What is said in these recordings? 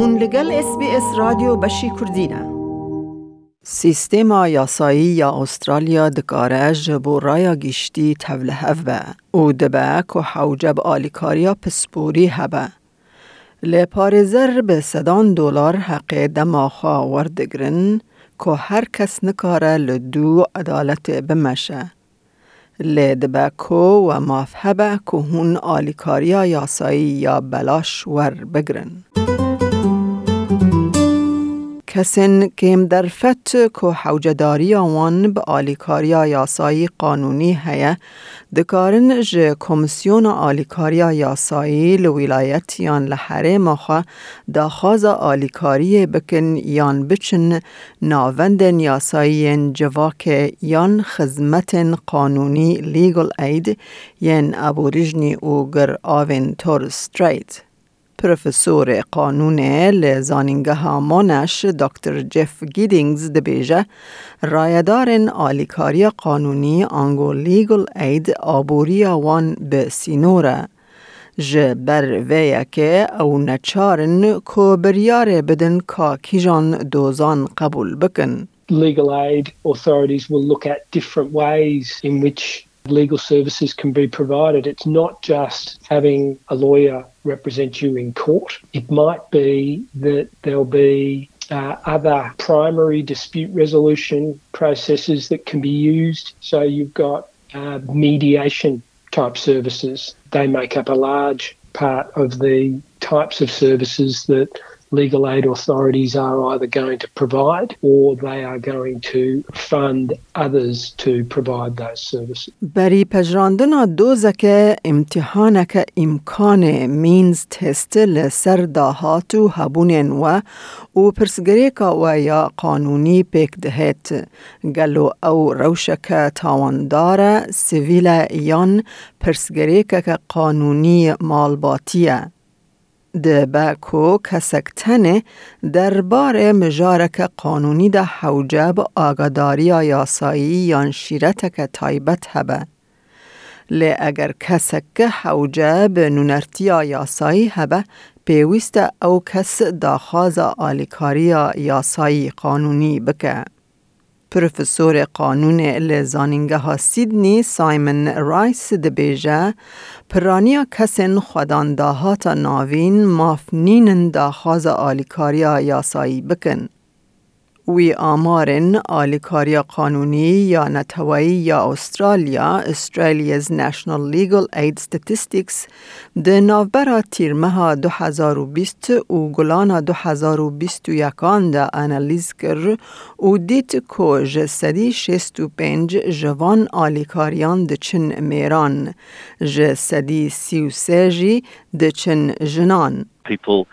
هون لگل اس بی اس رادیو بشی کردینه سیستما یاسایی یا استرالیا دکاره جبو رایا گیشتی توله هفبه او دبه که حوجب آلیکاریا پسپوری هبه لپارزر به صدان دلار حق دماخا وردگرن که هر کس نکاره لدو عدالت بمشه. لدبکو و مافهبه که هون آلیکاریا یاسایی یا بلاش ور بگرن. کسین کم در فت که حوجداری آوان به آلیکاریا یاسایی قانونی هیا دکارن ج کمیسیون آلیکاریا یاسایی لولایت یان لحره مخوا داخاز آلیکاری بکن یان بچن ناوند یاسایی جواک یان خزمت قانونی لیگل اید ین ابوریجنی اوگر آوین تور ستریت. پروفسور قانون لزانینگه هامانش دکتر جف گیدینگز دبیجه رایدار آلیکاری قانونی آنگو لیگل اید آبوری وان به سینوره جبر ویا که او نچارن کو بریار بدن کا کیجان دوزان قبول بکن. Legal aid authorities will look at different ways in which legal services can be provided. It's not just having a lawyer represent you in court. It might be that there'll be uh, other primary dispute resolution processes that can be used. So you've got uh, mediation type services. They make up a large part of the types of services that legal aid authorities are either going to provide or they are going to fund others to provide those services. بری پجراندنا دوزک امتحانک امکان مینز تست لسر داهات و هبونین و او پرسگریکا و یا قانونی پیک دهت گلو او روشک تاواندار سویل یان پرسگریکک قانونی مالباتیه. د کو کسکتن دربار مجارک قانونی ده حوجب آگاداری یاسایی یان شیرتک تایبت هبه. لی اگر کسک حوجب نونرتی یاسایی هبه پیوست او کس داخاز آلیکاری یاسایی قانونی بکه. پروفسور قانون لزانینگه سیدنی سایمن رایس دبیجه پرانیا کسین خودانداهات ناوین مافنین داخاز آلیکاریا یاسایی بکن. وی آمارن آلیکاریا قانونی یا نتوایی یا استرالیا Australia's National Legal Aid Statistics ده نوبرا تیرمه 2020 و گلان 2021 ده انالیز کر و دیت که جسدی 65 جوان آلیکاریان ده چن میران. جسدی 33 جی ده چن جنان. People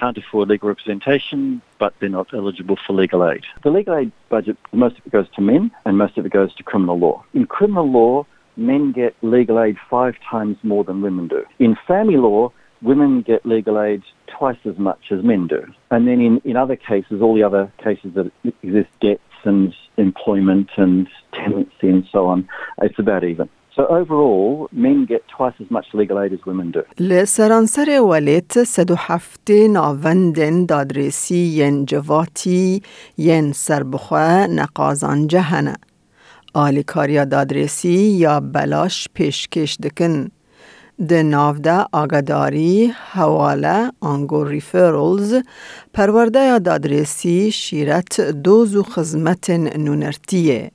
can't afford legal representation, but they're not eligible for legal aid. The legal aid budget, most of it goes to men and most of it goes to criminal law. In criminal law, men get legal aid five times more than women do. In family law, women get legal aid twice as much as men do. And then in, in other cases, all the other cases that exist, debts and employment and tenancy and so on, it's about even. Overall, men get twice as much as women. لسرانسر سدو هفته ناوندن دادرسی ین جواتی ین سربخواه نقازان جهنه. آلیکاریا دادرسی یا بلاش پیشکش دکن. د نافده آگاداری حواله آنگو ریفرالز پرورده یا دادرسی شیرت دوز و خزمت نونرتیه.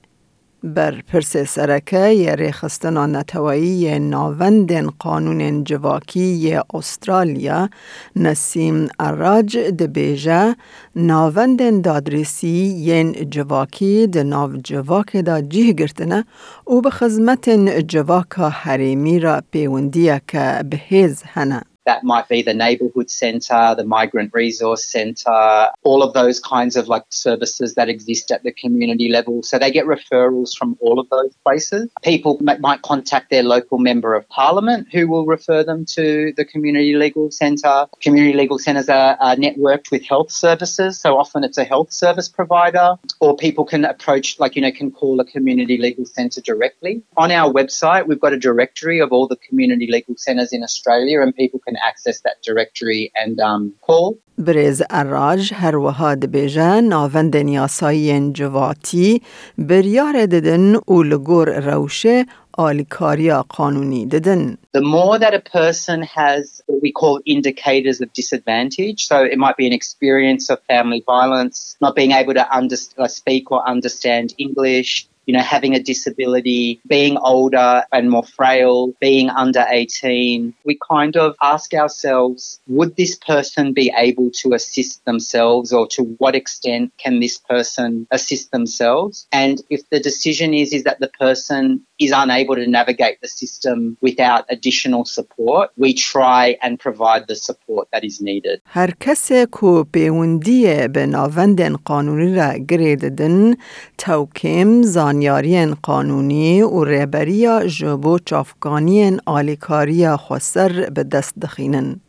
بر پرس سرکه ی ریخستنا نتوایی ناوند قانون جواکی استرالیا نسیم اراج دبیجه ناوند دادرسی ین جواکی د جواک جیه گرتنه او به خزمت جواکا حریمی را پیوندیه که بهیز هنه. That might be the neighbourhood centre, the migrant resource centre, all of those kinds of like services that exist at the community level. So they get referrals from all of those places. People might contact their local member of parliament who will refer them to the community legal centre. Community legal centres are, are networked with health services. So often it's a health service provider or people can approach, like, you know, can call a community legal centre directly. On our website, we've got a directory of all the community legal centres in Australia and people can can access that directory and um, call. برز اراج هر وها دبیجه ناوندن یاسایین جواتی بریار ددن و لگور روشه آلیکاریا قانونی ددن. The more that a person has what we call indicators of disadvantage, so it might be an experience of family violence, not being able to under, uh, speak or understand English, you know, having a disability, being older and more frail, being under 18, we kind of ask ourselves, would this person be able to assist themselves or to what extent can this person assist themselves? And if the decision is, is that the person is unable to navigate the system without additional support, we try and provide the support that is needed. هر کسی کو پیوندی به ناوندن قانونی را گریددن توکیم زانیارین قانونی و ریبریا جبو چافگانین آلیکاریا خسر به دست دخینن.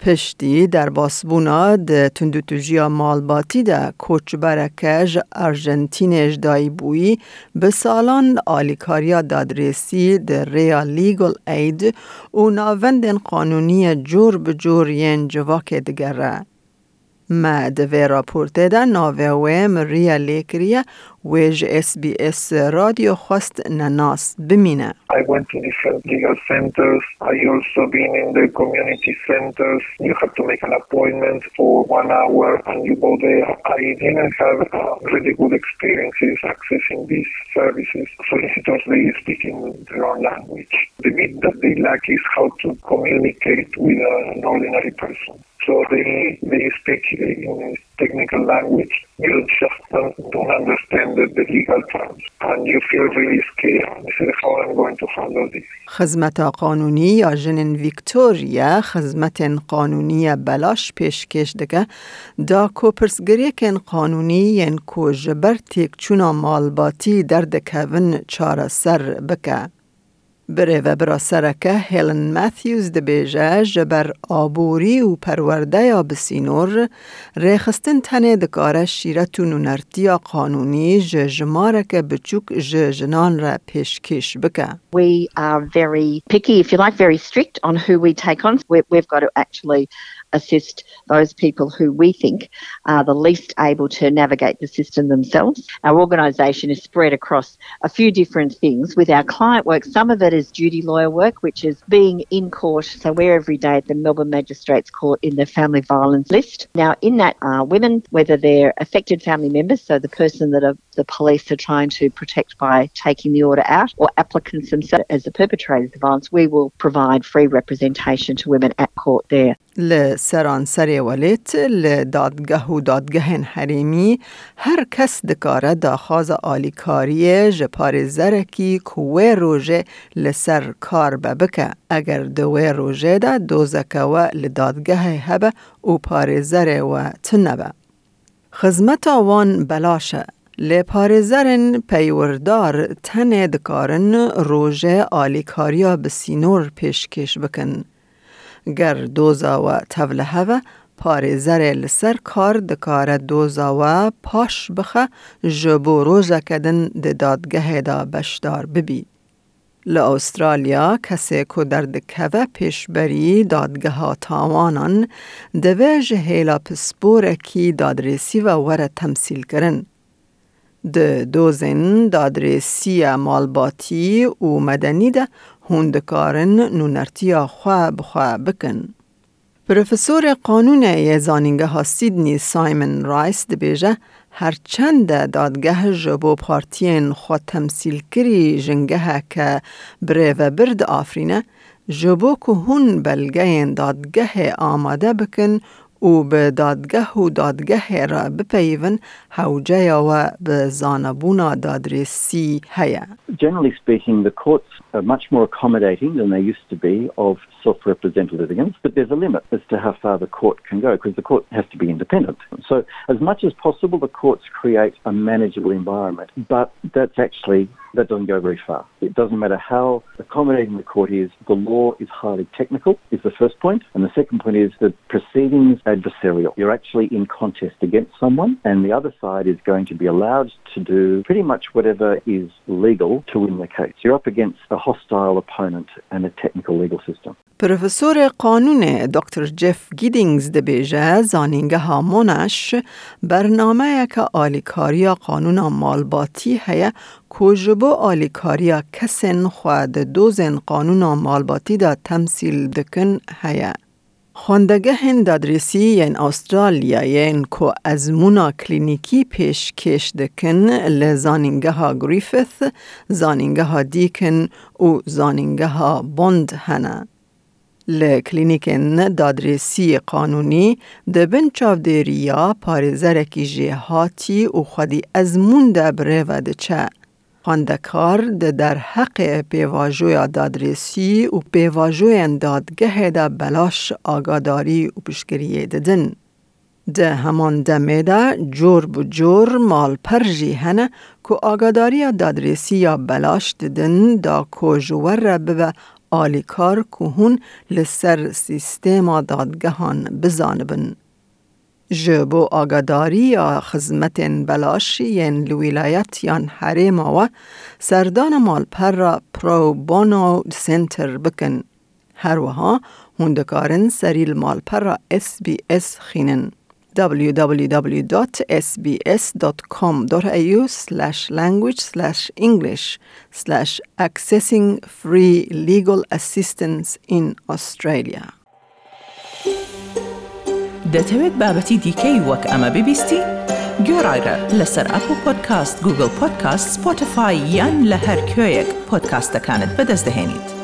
پشتی در باسبونا ده تندوتوژیا مالباتی ده کوچ برکج ارژنتینش دایی بویی به سالان آلیکاریا دادرسی ده ریا لیگل اید و ناوندن قانونی جور به جور ین جواک دگره. ما دوی راپورته ده ناوه مریا لیکریه ویج اس بی اس رادیو خواست نناس بمینه. I went to different legal centers. I also been in the community centers. You have to make an appointment for one hour and you go there. I didn't have uh, really good experiences accessing these services. Solicitors, they speak in their own language. The bit that they lack is how to communicate with an ordinary person. So they, they speak in technical language. You just don't, don't understand the, the legal terms. And you feel really scared. This is how I'm going to handle this. خدمت قانونی یا جنین ویکتوریا خدمت قانونی بلاش پیشکش دگه دا کو پرسگریکن قانونی ین کو جبر تیک چونا مالباتی در دکوین چاره سر بکه. بره و برا سرکه هیلن ماتیوز دبیجه جبر آبوری و پرورده یا بسینور ریخستن تنه دکاره شیرت و نونرتیا قانونی جماره که بچوک جنان را پیشکش بکه. We are very picky, if you like, very strict on who we take on. we we've got to actually assist those people who we think are the least able to navigate the system themselves. Our organisation is spread across a few different things with our client work. Some of it is duty lawyer work, which is being in court. So we're every day at the Melbourne Magistrates Court in the family violence list. Now, in that are women, whether they're affected family members, so the person that the police are trying to protect by taking the order out, or applicants themselves as the perpetrators of violence, we will provide free representation to women at court there. لسرانسر ولیت لدادگه و دادگه حریمی. هر کس دکاره داخواز آلیکاری جپار زرکی کوه روژه لسر کار ببکه اگر دوه روژه دا دوزکه و لدادگه هبه و پار زره و تنبه. خزمت وان بلاشه لپارزرن پیوردار تن دکارن روژه آلیکاریا بسینور پیشکش بکن. گر دوزا و تولهه و پار زر لسر کار دکار دوزا و پاش بخه جبو روزه کدن ده دادگه دا بشدار ببی. لأسترالیا کسی که در دکوه پیشبری دادگه ها تاوانان دوه جهیلا پسپور کی دادرسی و وره تمثیل کرن. د دوزن دادرسی مالباتی و مدنی ده هوندکارن نونرتیا خواه بخواه بکن. پروفسور قانون یزانینگه ها سیدنی سایمن رایس دبیجه هرچند دادگه جبو پارتین خود تمثیل کری جنگه که بره و برد آفرینه جبو که هون بلگه دادگه آماده بکن و به دادگه و دادگه را بپیون حوجه و به زانبونا دادرسی هیا. Generally speaking, the courts are much more accommodating than they used to be of self-represented litigants, but there's a limit as to how far the court can go because the court has to be independent. So as much as possible, the courts create a manageable environment, but that's actually that doesn't go very far. It doesn't matter how accommodating the court is, the law is highly technical, is the first point. And the second point is that proceedings adversarial. You're actually in contest against someone, and the other side is going to be allowed to do pretty much whatever is legal to win the case. You're up against a hostile opponent and a technical legal system. پروفسور قانون دکتر جف گیدینگز دبیجه زانینگه هامونش برنامه که آلیکاریا قانون مالباتی هیا کوجبو آلیکاریا کسن خود دوزن قانون مالباتی دا تمثیل دکن هیا. خواندگه دادرسی ین استرالیا ین کو ازمونا کلینیکی پیش کش دکن لزانینگه ها گریفث، زانینگه ها دیکن و زانینگه ها بند هنه. لکلینیکن دادرسی قانونی دبن چاودیریا پارزرکی جهاتی و خودی ازمون دبره و دچه. خواندکار ده در حق پیواجوی دادرسی و پیواجوی دادگه ده بلاش آگاداری و پشکریه ددن. ده همان دمه ده جور بو جور مال پرجی هنه که آگاداری دادرسی یا بلاش ددن دا کو جور به آلیکار که هون لسر سیستما دادگهان بزانبن. جبو آگاداری یا خزمت بلاشی لولایت یان حریم و سردان مالپر را پرو بانو سنتر بکن. هر وها هندکارن سریل مالپر را اس بی اس خینن. www.sbs.com.au slash language slash English slash accessing free legal assistance in Australia. دەتەوێت بابەتی دیکەی وەک ئەمە ببیستی؟ گۆڕایرە لەسەر ئەپ و پۆدکاست گوگل پۆدکاست سپۆتفاای یان لە هەر کوێیەک پۆدکاستەکانت بەدەستدەێنیت.